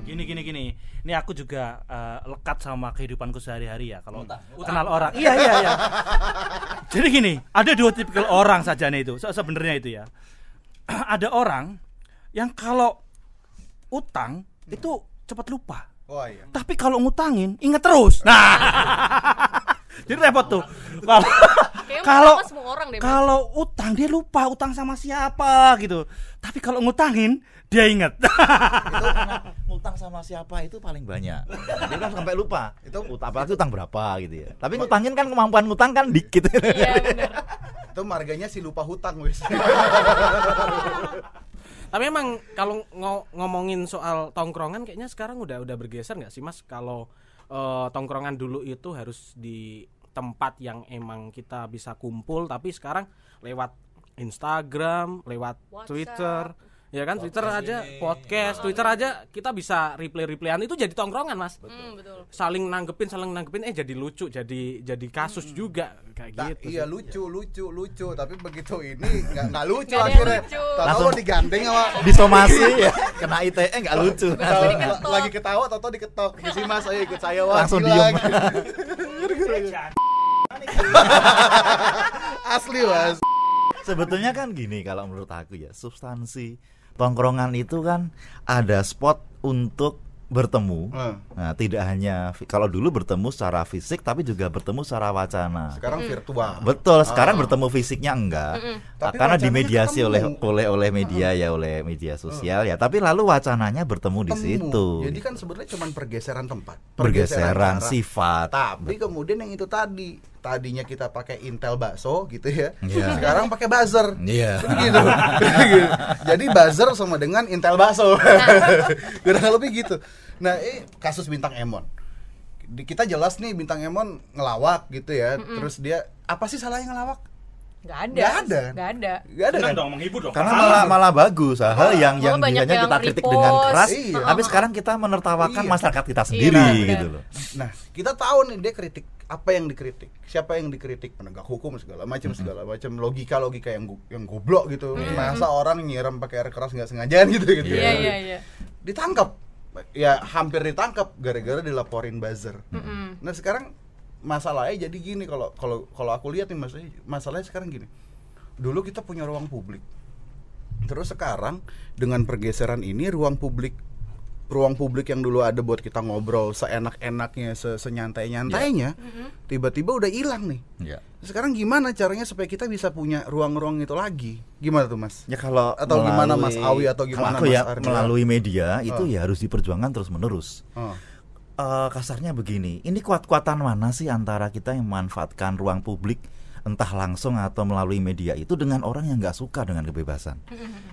Gini gini gini. Ini aku juga eh, lekat sama kehidupanku sehari-hari ya. Kalau kenal orang. Iya iya iya. <laughs> Jadi gini, ada dua tipikal orang saja nih itu. Se- Sebenarnya itu ya. <clears throat> ada orang yang kalau utang itu cepat lupa. wah iya Tapi kalau ngutangin inget terus. Nah. <laughs> Jadi repot tuh. Kalau kalau semua orang deh kalau utang dia lupa utang sama siapa gitu. Tapi kalau ngutangin dia inget. itu <laughs> karena ngutang sama siapa itu paling banyak. Dia kan sampai lupa. Itu- Itu apalagi utang berapa gitu ya. Tapi ngutangin kan kemampuan ngutang kan dikit. iya bener itu marganya si lupa hutang wis <laughs> Tapi emang kalau ngo- ngomongin soal tongkrongan kayaknya sekarang udah udah bergeser nggak sih Mas kalau eh, tongkrongan dulu itu harus di tempat yang emang kita bisa kumpul tapi sekarang lewat Instagram, lewat WhatsApp. Twitter, ya kan Twitter aja podcast, Twitter aja kita bisa replay-replayan itu jadi tongkrongan Mas. Hmm, betul Saling nanggepin, saling nanggepin eh jadi lucu, jadi jadi kasus juga kayak Nah, gitu. iya sih. lucu lucu lucu tapi begitu ini nggak nggak lucu Nggak yang akhirnya lucu. tahu digandeng sama Disomasi ya. Kena ITE nggak lucu. Tahu, diketok. lagi ketawa atau diketok si mas ayo ikut saya wah Langsung diem. <laughs> asli mas Sebetulnya kan gini kalau menurut aku ya substansi tongkrongan itu kan ada spot untuk bertemu. Eh, Nah, tidak hanya kalau dulu bertemu secara fisik tapi juga bertemu secara wacana. sekarang virtual. Betul, sekarang Ah. bertemu fisiknya enggak. Tapi karena wacananya dimediasi ketemu. oleh oleh oleh media ya, oleh media sosial ya. Tapi lalu wacananya bertemu di Temu. situ. Jadi kan sebenarnya cuma pergeseran tempat, pergeseran cara. sifat. Tapi kemudian yang itu tadi, tadinya kita pakai Intel bakso gitu ya. Iya. Sekarang pakai buzzer. Iya. Gitu. <laughs> Jadi buzzer sama dengan Intel bakso. <laughs> Kurang lebih gitu. Nah, eh kasus bintang Emon. Di- Kita jelas nih bintang Emon ngelawak gitu ya. Terus dia apa sih salahnya ngelawak? nggak ada Nggak ada. nggak ada Gak ada kan? dong menghibur dong. Karena malah malah bagus hal yang yang biasanya yang kita kritik dengan repost. keras, Iya. tapi sekarang kita menertawakan Iya. masyarakat kita sendiri benar. gitu loh. Nah, kita tahu nih dia kritik apa yang dikritik, siapa yang dikritik, penegak hukum segala macam segala macam logika logika yang yang goblok gitu. Masa orang nyiram pakai air keras nggak sengajaan gitu gitu. iya iya iya Ditangkap, ya hampir ditangkap gara-gara dilaporin buzzer. Mm-mm. Nah sekarang masalahnya jadi gini kalau kalau kalau aku lihat nih masalahnya masalahnya sekarang gini. Dulu kita punya ruang publik. Terus sekarang dengan pergeseran ini ruang publik ruang publik yang dulu ada buat kita ngobrol seenak-enaknya, se- senyantai-nyantainya, tiba-tiba udah hilang nih. Ya. Sekarang gimana caranya supaya kita bisa punya ruang-ruang itu lagi? Gimana tuh, Mas? Ya kalau Atau gimana, Mas melalui- Awi, atau gimana, kalau aku ya Mas Ardi? melalui media itu Oh. ya harus diperjuangkan terus menerus. Oh. Eh, kasarnya begini, ini kuat-kuatan mana sih antara kita yang memanfaatkan ruang publik entah langsung atau melalui media itu dengan orang yang nggak suka dengan kebebasan.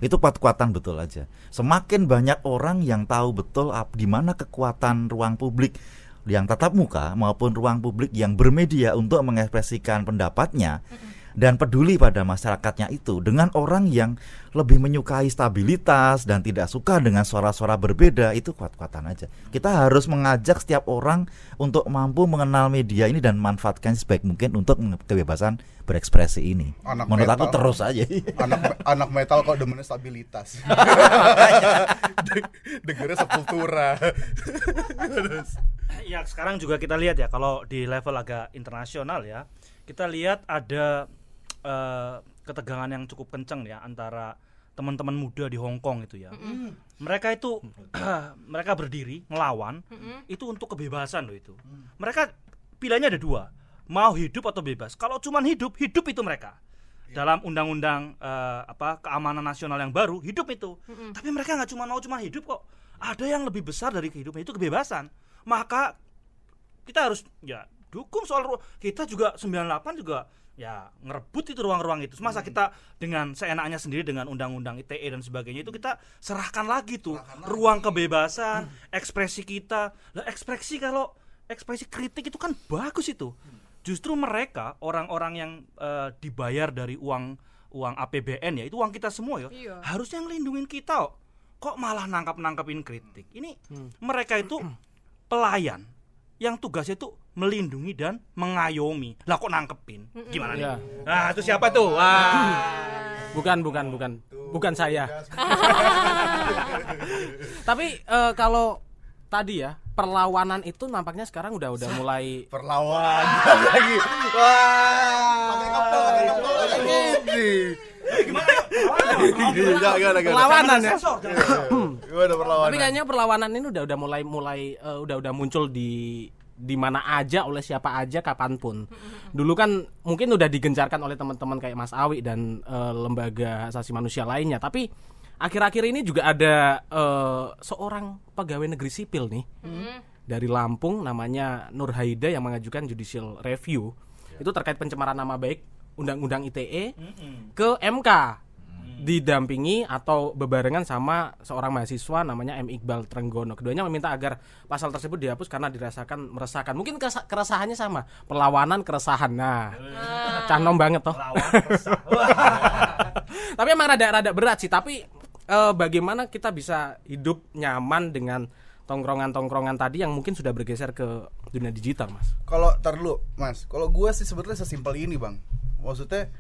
itu kuat-kuatan betul aja. Semakin banyak orang yang tahu betul di mana kekuatan ruang publik yang tatap muka maupun ruang publik yang bermedia untuk mengekspresikan pendapatnya dan peduli pada masyarakatnya itu dengan orang yang lebih menyukai stabilitas dan tidak suka dengan suara-suara berbeda itu kuat-kuatan aja. Kita harus mengajak setiap orang untuk mampu mengenal media ini dan manfaatkan sebaik mungkin untuk kebebasan berekspresi ini. Anak Menurut aku metal. terus aja. anak anak metal kok demennya stabilitas. De- <laughs> Dengernya sepultura. Ya sekarang juga kita lihat ya kalau di level agak internasional ya kita lihat ada eh, ketegangan yang cukup kencang ya antara teman-teman muda di Hong Kong itu ya. Mereka itu <clears throat> mereka berdiri ngelawan itu untuk kebebasan loh itu. Mereka pilihannya ada dua, mau hidup atau bebas. Kalau cuman hidup, hidup itu mereka. Dalam undang-undang eh, apa keamanan nasional yang baru hidup itu. Tapi mereka nggak cuma mau cuma hidup kok. Ada yang lebih besar dari kehidupan itu kebebasan. Maka kita harus ya dukung soal kita juga 98 juga ya ngerebut itu ruang-ruang itu. Masa kita dengan seenaknya sendiri dengan undang-undang ITE dan sebagainya itu kita serahkan lagi tuh ruang kebebasan ekspresi kita. Lah ekspresi kalau ekspresi kritik itu kan bagus itu. Justru mereka orang-orang yang eh, dibayar dari uang uang APBN ya itu uang kita semua ya Iya. harusnya ngelindungin kita kok. kok malah nangkap-nangkapin kritik? Ini mereka itu <clears throat> pelayan yang tugasnya itu melindungi dan mengayomi. Lah kok nangkepin? Gimana nih? Iya. Nah, itu siapa tuh? Wah. <laughs> Bukan, bukan, bukan. Bukan saya. <laughs> Tapi eh, kalau tadi ya, perlawanan itu nampaknya sekarang udah udah mulai Perlawan <laughs> lagi. Wah. Pakai pakai. Gimana? Gimana, perlawanan ya. Gimana perlawanan? Tapi kayaknya perlawanan ini udah udah mulai mulai eh, udah udah muncul di di mana aja oleh siapa aja kapan pun. Dulu kan mungkin udah digencarkan oleh teman-teman kayak Mas Awi dan eh, lembaga asasi manusia lainnya. Tapi akhir-akhir ini juga ada eh, seorang pegawai negeri sipil nih. Dari Lampung namanya Nur Haida yang mengajukan judicial review. Itu terkait pencemaran nama baik undang-undang ITE ke MK didampingi atau bebarengan sama seorang mahasiswa namanya M Iqbal Trenggono. Keduanya meminta agar pasal tersebut dihapus karena dirasakan meresahkan. Mungkin keresa- keresahannya sama, perlawanan keresahan. Nah, canom banget toh. <laughs> Tapi emang rada-rada berat sih, tapi eh, bagaimana kita bisa hidup nyaman dengan tongkrongan-tongkrongan tadi yang mungkin sudah bergeser ke dunia digital, Mas. Kalau tar dulu, Mas. Kalau gua sih sebetulnya sesimpel ini, Bang. Maksudnya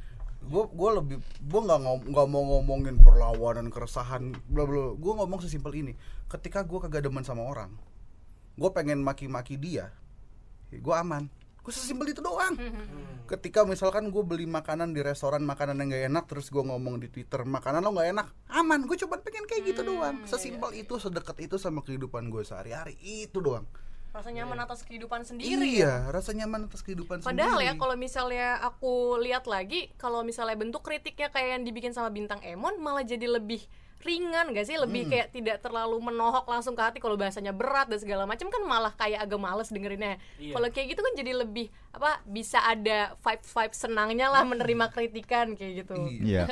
gua gua lebih gua nggak nggak mau ngomongin perlawanan keresahan bla bla. Gua ngomong sesimpel ini. Ketika gua kagak demen sama orang, gua pengen maki-maki dia, gua aman. gue sesimpel itu doang. Ketika misalkan gue beli makanan di restoran makanan yang gak enak terus gue ngomong di twitter makanan lo nggak enak. Aman gue cuma pengen kayak gitu doang. Sesimpel itu sedekat itu sama kehidupan gue sehari-hari. Itu doang rasa nyaman atas kehidupan sendiri iya rasa nyaman atas kehidupan Padahal sendiri. ya kalau misalnya aku lihat lagi kalau misalnya bentuk kritiknya kayak yang dibikin sama bintang Emon malah jadi lebih ringan gak sih? Lebih kayak tidak terlalu menohok langsung ke hati kalau bahasanya berat dan segala macam kan malah kayak agak males dengerinnya. Kalau kayak gitu kan jadi lebih apa bisa ada vibe vibe senangnya lah menerima kritikan kayak gitu. Iya. Iya.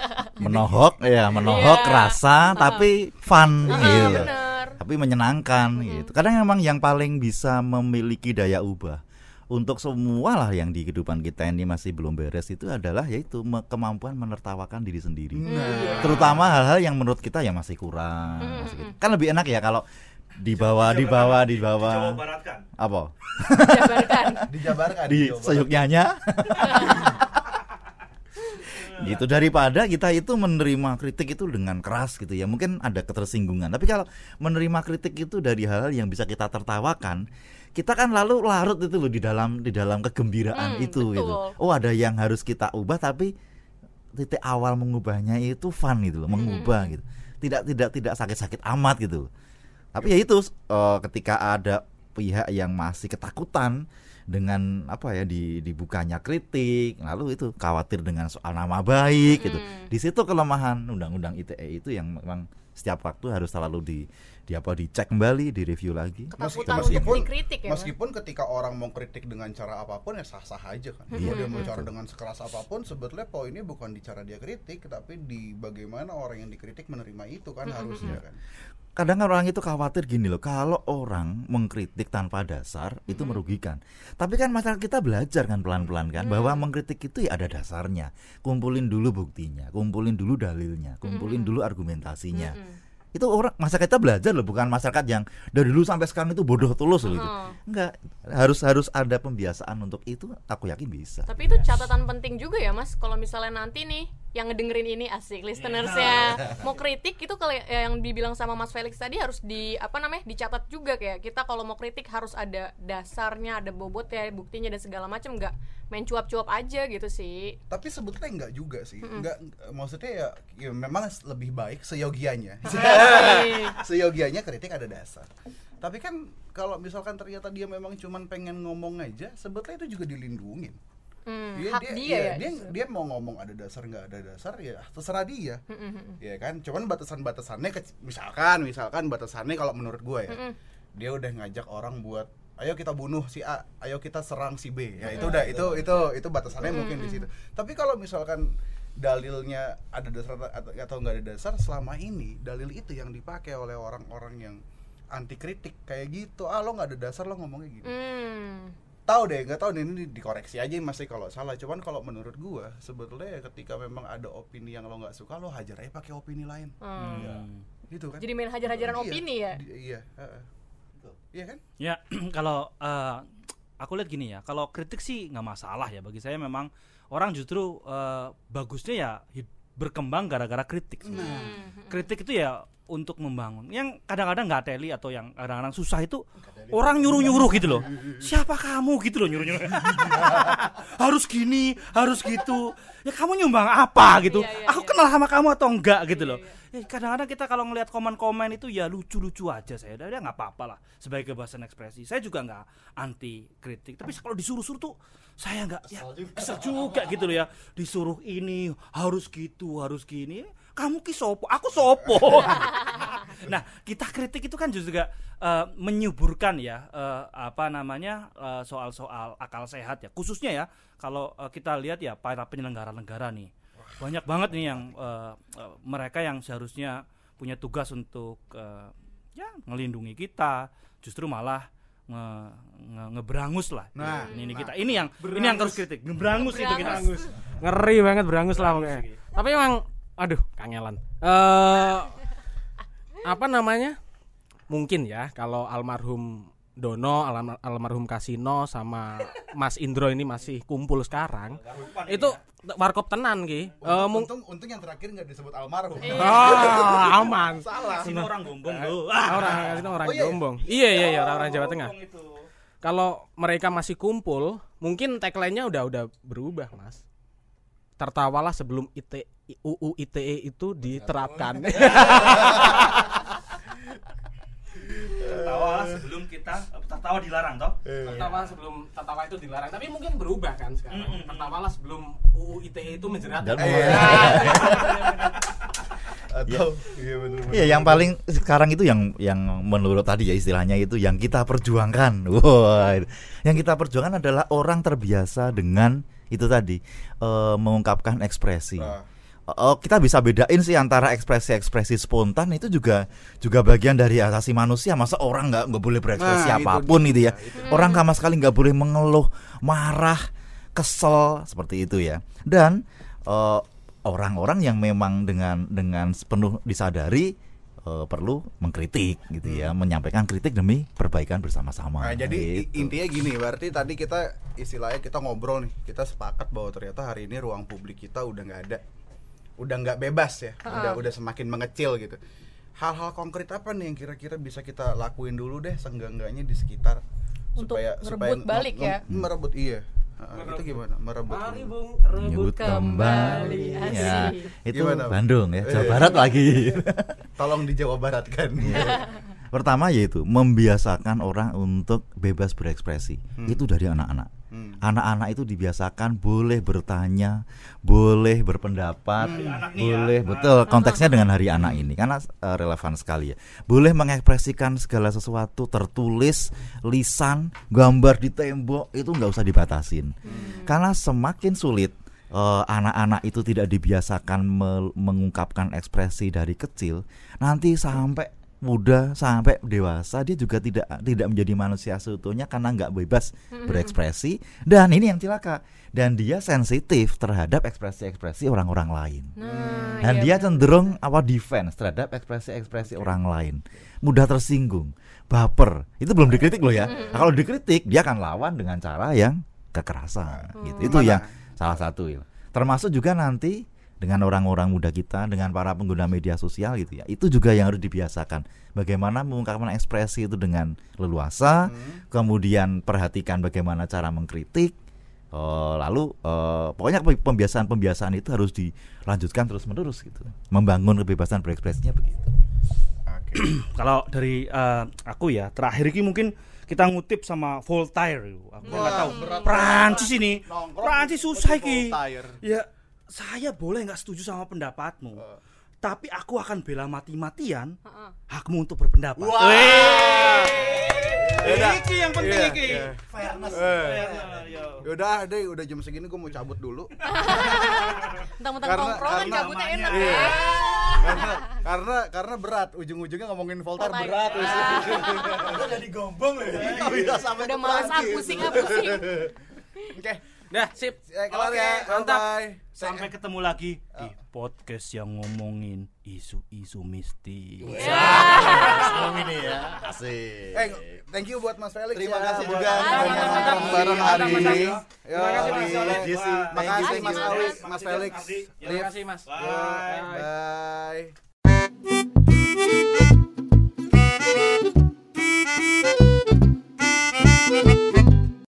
Menohok ya, menohok Iya. rasa tapi fun Ah, gitu. bener Tapi menyenangkan gitu. Kadang memang yang paling bisa memiliki daya ubah untuk semua lah yang di kehidupan kita ini masih belum beres itu adalah yaitu kemampuan menertawakan diri sendiri. Nah. Terutama hal-hal yang menurut kita ya masih kurang. masih gitu. Kan lebih enak ya kalau di bawah di bawah di Coba bawah baratkan. apa jabarkan dijabarkan di dijabarkan. seyuknya <laughs> gitu daripada kita itu menerima kritik itu dengan keras gitu ya. Mungkin ada ketersinggungan. Tapi kalau menerima kritik itu dari hal-hal yang bisa kita tertawakan kita kan lalu larut itu loh di dalam di dalam kegembiraan Hmm, itu betul. gitu oh ada yang harus kita ubah tapi titik awal mengubahnya itu fun gitu loh mengubah gitu. Tidak tidak tidak sakit-sakit amat gitu tapi ya itu eh, ketika ada pihak yang masih ketakutan dengan apa ya di dibukanya kritik lalu itu khawatir dengan soal nama baik gitu. Di situ kelemahan undang-undang ITE itu yang memang setiap waktu harus selalu di di apa dicek kembali di review lagi. Ketakutan Meski- untuk dikritik ya. meskipun ketika orang mau kritik dengan cara apa pun ya sah-sah aja kan. Iya, kalau dia mau cara dengan sekeras apa pun sebetulnya poinnya bukan di cara dia kritik tapi di bagaimana orang yang dikritik menerima itu kan harusnya kan. Kadang kan orang itu khawatir gini loh kalau orang mengkritik tanpa dasar itu merugikan. Tapi kan masyarakat kita belajar kan pelan-pelan kan bahwa mengkritik itu ya ada dasarnya. Kumpulin dulu buktinya kumpulin dulu dalilnya kumpulin dulu argumentasinya itu orang masyarakat kita belajar loh bukan masyarakat yang dari dulu sampai sekarang itu bodoh tulus loh itu enggak harus harus ada pembiasaan untuk itu aku yakin bisa. Tapi itu catatan penting juga ya mas Kalau misalnya nanti nih yang ngedengerin ini asik listenersnya. <laughs> Mau kritik itu kalau yang dibilang sama Mas Felix tadi harus di apa namanya dicatat juga kayak kita kalau mau kritik harus ada dasarnya ada bobotnya buktinya dan segala macam nggak main cuap-cuap aja gitu sih. Tapi sebetulnya enggak juga sih. Enggak maksudnya ya, ya memang lebih baik seyogianya. <laughs> <laughs> Seyogianya kritik ada dasar. Tapi kan kalau misalkan ternyata dia memang cuman pengen ngomong aja sebetulnya itu juga dilindungin Hmm, Iya, hak dia, dia, iya, ya dia, justru. dia mau ngomong ada dasar nggak ada dasar ya terserah dia. Ya kan? Cuman batasan-batasannya kec- misalkan misalkan batasannya kalau menurut gue ya dia udah ngajak orang buat ayo kita bunuh si A ayo kita serang si B. Ya itu udah itu itu itu batasannya mungkin di situ. tapi kalau misalkan dalilnya ada dasar atau nggak ada dasar selama ini dalil itu yang dipakai oleh orang-orang yang anti kritik kayak gitu ah lo nggak ada dasar lo ngomongnya gini. Hmm. Tahu deh nggak tahu deh ini dikoreksi aja masih kalau salah cuman kalau menurut gua sebetulnya ya ketika memang ada opini yang lo nggak suka lo hajar aja pakai opini lain Hmm. gitu kan Jadi main hajar-hajaran Iya, opini ya. iya heeh. iya kan Ya <clears throat> kalau eh, aku lihat gini ya, kalau kritik sih nggak masalah ya bagi saya memang orang justru eh, bagusnya ya berkembang gara-gara kritik. sih. Kritik itu ya untuk membangun. Yang kadang-kadang nggak teli atau yang kadang-kadang susah itu orang nyuruh-nyuruh gitu loh. Siapa kamu gitu loh nyuruh-nyuruh. <laughs> harus gini, harus gitu. Ya kamu nyumbang apa gitu? Iya, iya, Aku iya. kenal sama kamu atau enggak gitu loh. Eh, kadang-kadang kita kalau ngelihat komen-komen itu ya lucu-lucu aja saya. Udah nggak apa-apa lah sebagai kebebasan ekspresi. Saya juga nggak anti kritik. Tapi kalau disuruh-suruh tuh saya nggak ya kesel juga gitu loh ya. Disuruh ini harus gitu, harus gini. Kamu ki sopo, aku sopo. <laughs> nah, kita kritik itu kan juga eh, menyuburkan ya eh, apa namanya eh, soal-soal akal sehat ya. Khususnya ya kalau eh, kita lihat ya para penyelenggara negara nih banyak banget nih yang eh, eh, mereka yang seharusnya punya tugas untuk eh, ya ngelindungi kita justru malah nge, nge- ngeberangus lah Nah, ini, ini nah. kita ini yang ini yang harus kritik ngeberangus itu kita Berangus. ngeri banget berangus lah pokoknya tapi emang aduh kangelan. Eh apa namanya? Mungkin ya kalau almarhum Dono alma- almarhum Kasino sama Mas Indro ini masih kumpul sekarang itu warkop tenan ki Eh, mung- untung untung yang terakhir nggak disebut almarhum. <laughs> Ah, aman. Salah. Sini orang gombong tuh <laughs> orang Kasino orang Oh, iya, iya. Jombong iya iya iya orang, orang Jawa Tengah. Gombong kalau mereka masih kumpul, mungkin tagline-nya udah udah berubah, Mas. Tertawalah sebelum IT UU ITE itu diterapkan. Tertawa sebelum kita tertawa dilarang toh. tertawa sebelum tertawa itu dilarang, tapi mungkin berubah kan sekarang. Mm-mm. Tertawalah sebelum UU ITE itu menjerat. Dan Iya. <laughs> Atau iya Iya, yang paling sekarang itu yang yang menurut tadi ya istilahnya itu yang kita perjuangkan. <laughs> Wah, yang kita perjuangkan adalah orang terbiasa dengan itu tadi eh, mengungkapkan ekspresi. Ah. Oh, kita bisa bedain sih antara ekspresi-ekspresi spontan itu juga juga bagian dari asasi manusia. Masa orang nggak nggak boleh berekspresi Nah, apa pun itu ya. itu Orang sama sekali nggak boleh mengeluh, marah, kesel seperti itu ya. Dan eh, orang-orang yang memang dengan dengan sepenuh disadari eh, perlu mengkritik gitu ya, menyampaikan kritik demi perbaikan bersama-sama. Nah, jadi Gitu. intinya gini, berarti tadi kita istilahnya kita ngobrol nih, kita sepakat bahwa ternyata hari ini ruang publik kita udah nggak ada, udah nggak bebas ya, udah udah semakin mengecil gitu. Hal-hal konkret apa nih yang kira-kira bisa kita lakuin dulu deh, seenggak-enggaknya di sekitar Untuk merebut nge- balik ya? merebut iya. Heeh, itu gimana? Merebut. Mari Bung Nyebut kembali. Ya, Asik. itu Gimana? Bandung ya, Jawa Eh. Barat lagi. <laughs> Tolong di Jawa Barat kan. Pertama yaitu membiasakan orang untuk bebas berekspresi. Itu dari anak-anak. Hmm. Anak-anak itu dibiasakan boleh bertanya, boleh berpendapat, anak nih ya. boleh betul konteksnya dengan hari anak ini karena eh, relevan sekali ya. Boleh mengekspresikan segala sesuatu tertulis, lisan, gambar di tembok itu nggak usah dibatasin. Karena semakin sulit eh, anak-anak itu tidak dibiasakan me- mengungkapkan ekspresi dari kecil, nanti sampai muda sampai dewasa dia juga tidak tidak menjadi manusia seutuhnya karena nggak bebas berekspresi. Dan ini yang celaka. Dan dia sensitif terhadap ekspresi-ekspresi orang-orang lain. Nah, dan iya dia cenderung apa defense terhadap ekspresi-ekspresi orang lain. Mudah tersinggung baper. Itu belum dikritik loh ya. Nah, kalau dikritik dia akan lawan dengan cara yang kekerasan gitu. Itu yang salah satu ya. Termasuk juga nanti dengan orang-orang muda kita dengan para pengguna media sosial gitu ya itu juga yang harus dibiasakan bagaimana mengungkapkan ekspresi itu dengan leluasa kemudian perhatikan bagaimana cara mengkritik Eh, lalu eh, pokoknya pembiasaan-pembiasaan itu harus dilanjutkan terus menerus gitu membangun kebebasan berekspresinya begitu Oke. <clears throat> Kalau dari eh, aku ya terakhir ini mungkin kita ngutip sama Voltaire. Aku nggak tahu. Prancis ini. Prancis susah ki. Voltaire. Ya saya boleh nggak setuju sama pendapatmu. Tapi aku akan bela mati-matian Heeh. hakmu untuk berpendapat. Wah. Yaudah. Iki yang penting Iya, iki. iya. Fairness. Fairness, yo. Yaudah deh, udah jam segini gue mau cabut dulu. <laughs> Mentang-mentang Karena- tongkrongan karena cabutnya enak Iya. ya. karena karena karena berat ujung-ujungnya ngomongin Voltaire Voltaire. berat wis. Ah. Udah jadi gombong loh ya. Iya, sampai Udah ke males ah Prancis. pusing ah pusing. <laughs> Oke, Dah, sip. eh, kelar Oke, ya. mantap. Bye. Sampai ketemu lagi di podcast yang ngomongin isu-isu mistis. ini ya asik Eh, thank you buat Mas Felix Terima ya, kasih buat juga. nongkrong bareng hari ini. Terima kasih, Mas Yo, Felix. Makasih thank Mas. Felix, Mas Felix. Terima kasih, Mas. Bye. Bye.